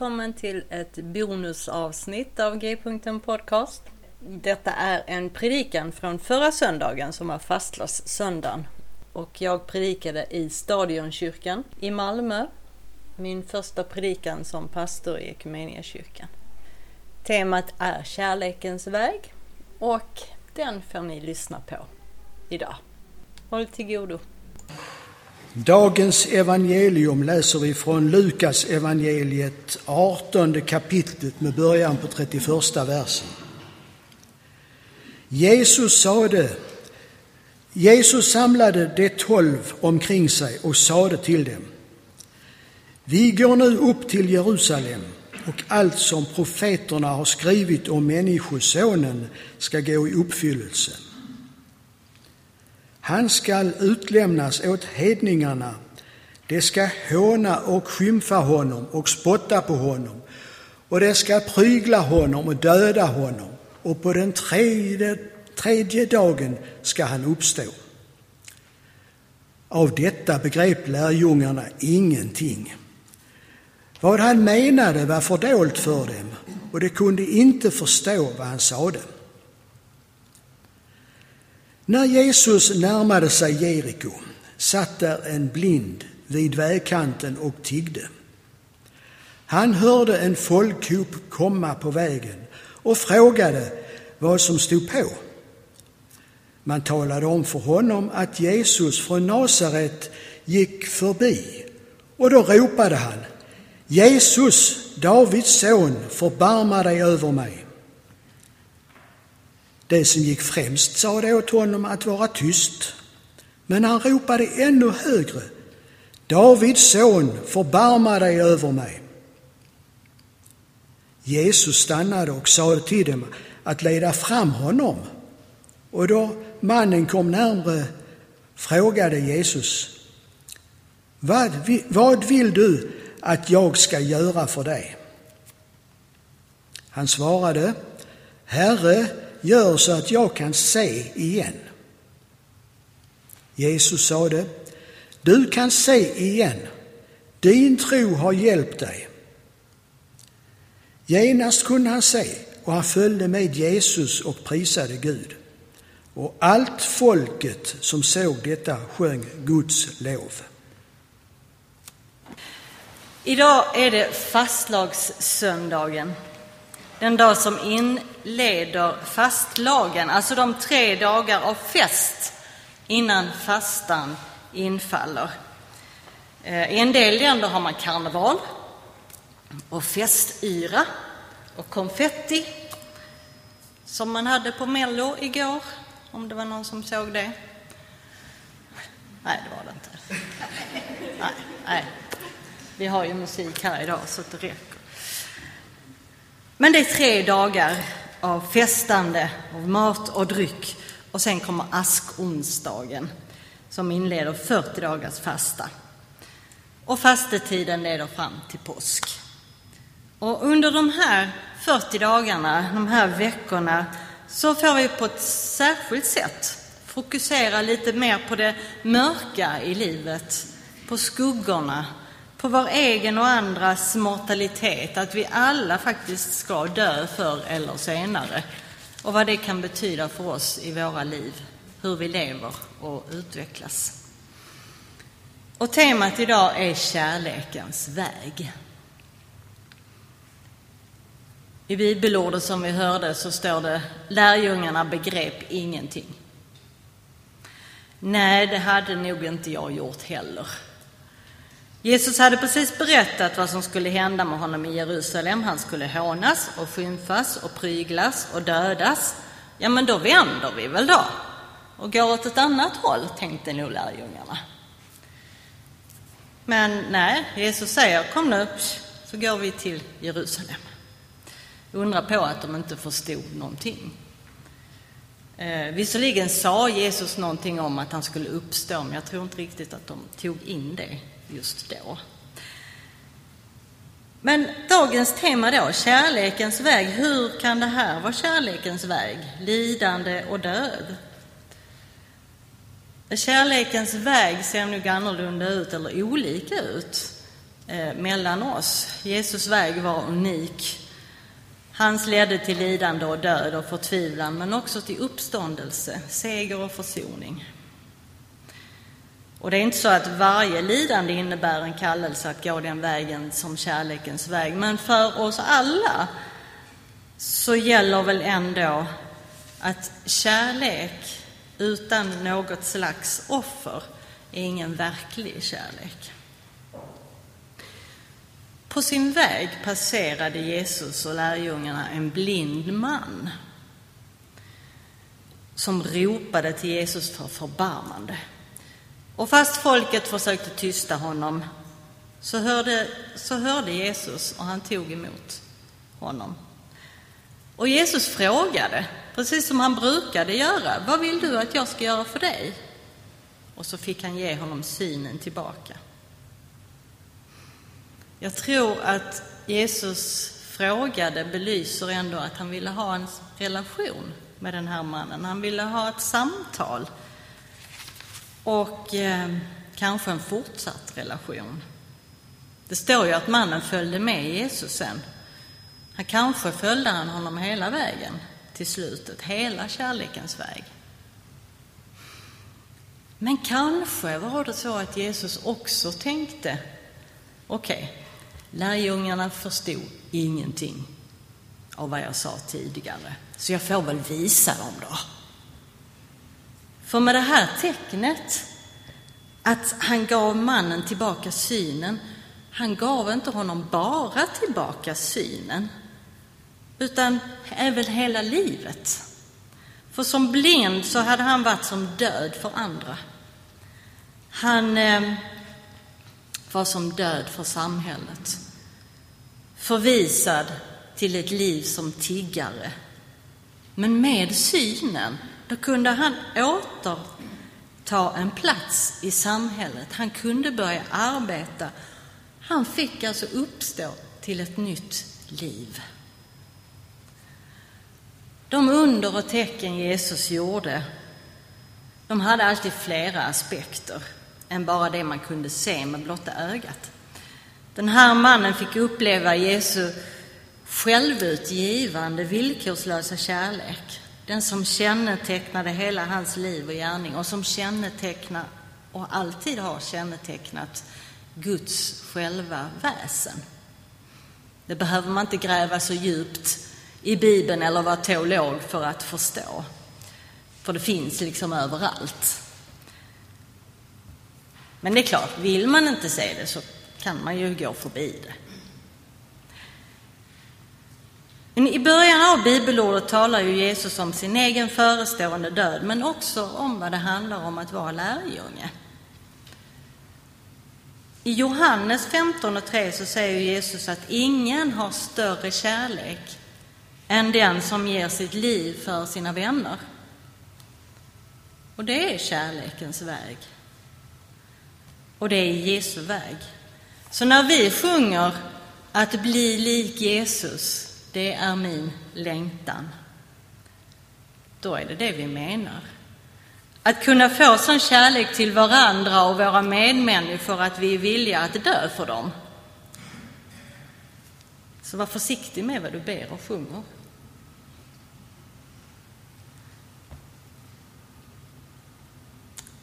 Välkommen till ett bonusavsnitt av G-punkten Podcast. Detta är en predikan från förra söndagen som var fastlagssöndagen. Och jag predikade i Stadionkyrkan i Malmö. Min första predikan som pastor i Equmeniakyrkan. Temat är Kärlekens väg och den får ni lyssna på idag. Håll till godo. Dagens evangelium läser vi från Lukas evangeliet 18 kapitlet med början på 31 versen. Jesus sade Jesus samlade de tolv omkring sig och sade till dem Vi går nu upp till Jerusalem och allt som profeterna har skrivit om Människosonen ska gå i uppfyllelse. Han skall utlämnas åt hedningarna. De ska håna och skymfa honom och spotta på honom och de ska prygla honom och döda honom och på den tredje, tredje dagen ska han uppstå. Av detta begrep lärjungarna ingenting. Vad han menade var fördolt för dem och de kunde inte förstå vad han sade. När Jesus närmade sig Jeriko satt där en blind vid vägkanten och tiggde. Han hörde en folkhop komma på vägen och frågade vad som stod på. Man talade om för honom att Jesus från Nasaret gick förbi och då ropade han Jesus, Davids son, förbarma dig över mig. Det som gick främst sade åt honom att vara tyst, men han ropade ännu högre. Davids son, förbarma dig över mig. Jesus stannade och sade till dem att leda fram honom. Och då mannen kom närmre frågade Jesus, vad, vad vill du att jag ska göra för dig? Han svarade, Herre, gör så att jag kan se igen. Jesus sade, du kan se igen. Din tro har hjälpt dig. Genast kunde han se och han följde med Jesus och prisade Gud. Och allt folket som såg detta sjöng Guds lov. Idag är det fastlagssöndagen. Den dag som inleder fastlagen, alltså de tre dagar av fest innan fastan infaller. Eh, I en del länder har man karneval och festyra och konfetti som man hade på Mello igår, om det var någon som såg det. Nej, det var det inte. Nej, nej. Vi har ju musik här idag så det räcker. Men det är tre dagar av festande, av mat och dryck. Och sen kommer askonsdagen som inleder 40 dagars fasta. Och fastetiden leder fram till påsk. Och under de här 40 dagarna, de här veckorna, så får vi på ett särskilt sätt fokusera lite mer på det mörka i livet, på skuggorna, på vår egen och andras mortalitet, att vi alla faktiskt ska dö förr eller senare och vad det kan betyda för oss i våra liv, hur vi lever och utvecklas. Och temat idag är kärlekens väg. I bibelordet som vi hörde så står det lärjungarna begrep ingenting. Nej, det hade nog inte jag gjort heller. Jesus hade precis berättat vad som skulle hända med honom i Jerusalem. Han skulle hånas och skymfas och pryglas och dödas. Ja, men då vänder vi väl då och går åt ett annat håll, tänkte nog lärjungarna. Men nej, Jesus säger kom nu, så går vi till Jerusalem. Undra på att de inte förstod någonting. Eh, visserligen sa Jesus någonting om att han skulle uppstå, men jag tror inte riktigt att de tog in det just då. Men dagens tema då, kärlekens väg. Hur kan det här vara kärlekens väg? Lidande och död. Kärlekens väg ser nog annorlunda ut eller olika ut eh, mellan oss. Jesus väg var unik. Hans ledde till lidande och död och förtvivlan, men också till uppståndelse, seger och försoning. Och det är inte så att varje lidande innebär en kallelse att gå den vägen som kärlekens väg, men för oss alla så gäller väl ändå att kärlek utan något slags offer är ingen verklig kärlek. På sin väg passerade Jesus och lärjungarna en blind man som ropade till Jesus för förbarmande. Och fast folket försökte tysta honom så hörde, så hörde Jesus och han tog emot honom. Och Jesus frågade, precis som han brukade göra, vad vill du att jag ska göra för dig? Och så fick han ge honom synen tillbaka. Jag tror att Jesus frågade belyser ändå att han ville ha en relation med den här mannen. Han ville ha ett samtal och eh, kanske en fortsatt relation. Det står ju att mannen följde med Jesus sen. Han kanske följde han honom hela vägen till slutet, hela kärlekens väg. Men kanske var det så att Jesus också tänkte, okej, okay, lärjungarna förstod ingenting av vad jag sa tidigare, så jag får väl visa dem då. För med det här tecknet, att han gav mannen tillbaka synen, han gav inte honom bara tillbaka synen, utan även hela livet. För som blind så hade han varit som död för andra. Han eh, var som död för samhället. Förvisad till ett liv som tiggare. Men med synen, då kunde han återta en plats i samhället. Han kunde börja arbeta. Han fick alltså uppstå till ett nytt liv. De under och tecken Jesus gjorde, de hade alltid flera aspekter än bara det man kunde se med blotta ögat. Den här mannen fick uppleva Jesu självutgivande, villkorslösa kärlek. Den som kännetecknade hela hans liv och gärning och som kännetecknar och alltid har kännetecknat Guds själva väsen. Det behöver man inte gräva så djupt i Bibeln eller vara teolog för att förstå. För det finns liksom överallt. Men det är klart, vill man inte se det så kan man ju gå förbi det. Men I början av bibelordet talar ju Jesus om sin egen förestående död, men också om vad det handlar om att vara lärjunge. I Johannes 15 och 3 så säger Jesus att ingen har större kärlek än den som ger sitt liv för sina vänner. Och det är kärlekens väg. Och det är Jesu väg. Så när vi sjunger att bli lik Jesus, det är min längtan. Då är det det vi menar. Att kunna få sån kärlek till varandra och våra medmänniskor att vi är villiga att dö för dem. Så var försiktig med vad du ber och sjunger.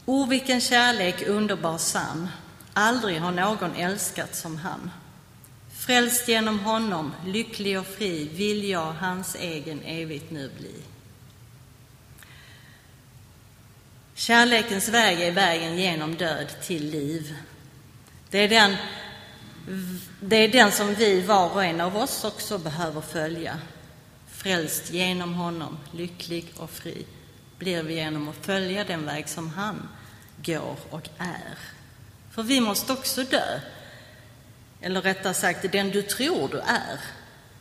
O, vilken kärlek underbar sann, aldrig har någon älskat som han. Frälst genom honom, lycklig och fri, vill jag hans egen evigt nu bli. Kärlekens väg är vägen genom död till liv. Det är den, det är den som vi, var och en av oss, också behöver följa. Frälst genom honom, lycklig och fri, blir vi genom att följa den väg som han går och är. För vi måste också dö. Eller rättare sagt, den du tror du är.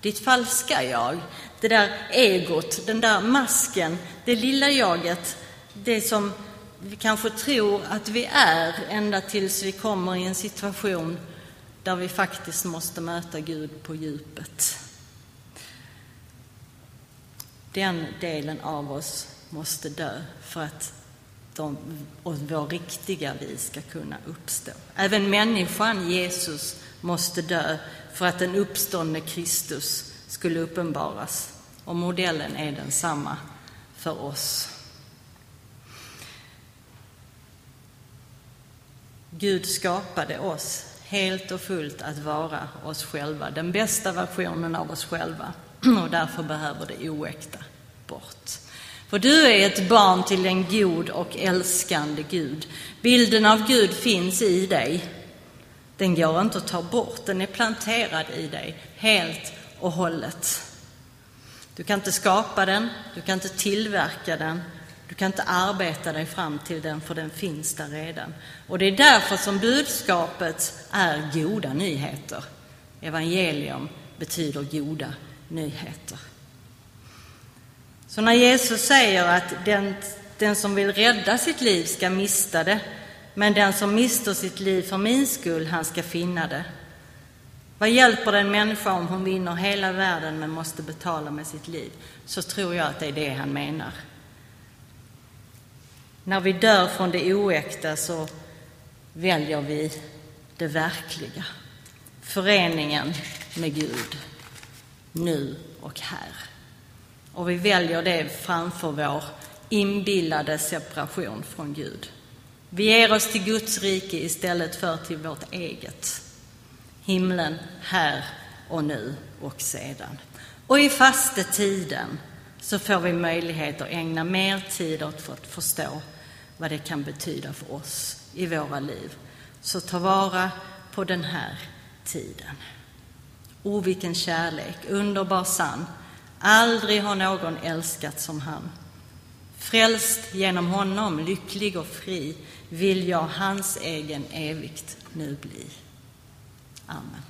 Ditt falska jag, det där egot, den där masken, det lilla jaget, det som vi kanske tror att vi är ända tills vi kommer i en situation där vi faktiskt måste möta Gud på djupet. Den delen av oss måste dö för att de, och vår riktiga vi ska kunna uppstå. Även människan Jesus måste dö för att den uppståndne Kristus skulle uppenbaras. Och modellen är densamma för oss. Gud skapade oss helt och fullt att vara oss själva, den bästa versionen av oss själva. Och därför behöver det oäkta bort. För du är ett barn till en god och älskande Gud. Bilden av Gud finns i dig. Den går inte att ta bort, den är planterad i dig helt och hållet. Du kan inte skapa den, du kan inte tillverka den, du kan inte arbeta dig fram till den, för den finns där redan. Och det är därför som budskapet är goda nyheter. Evangelium betyder goda nyheter. Så när Jesus säger att den, den som vill rädda sitt liv ska mista det, men den som mister sitt liv för min skull, han ska finna det. Vad hjälper det en människa om hon vinner hela världen men måste betala med sitt liv? Så tror jag att det är det han menar. När vi dör från det oäkta så väljer vi det verkliga. Föreningen med Gud, nu och här. Och vi väljer det framför vår inbillade separation från Gud. Vi ger oss till Guds rike istället för till vårt eget. Himlen här och nu och sedan. Och i fastetiden så får vi möjlighet att ägna mer tid åt att förstå vad det kan betyda för oss i våra liv. Så ta vara på den här tiden. O, vilken kärlek, underbar, sann. Aldrig har någon älskat som han. Frälst genom honom, lycklig och fri, vill jag hans egen evigt nu bli. Amen.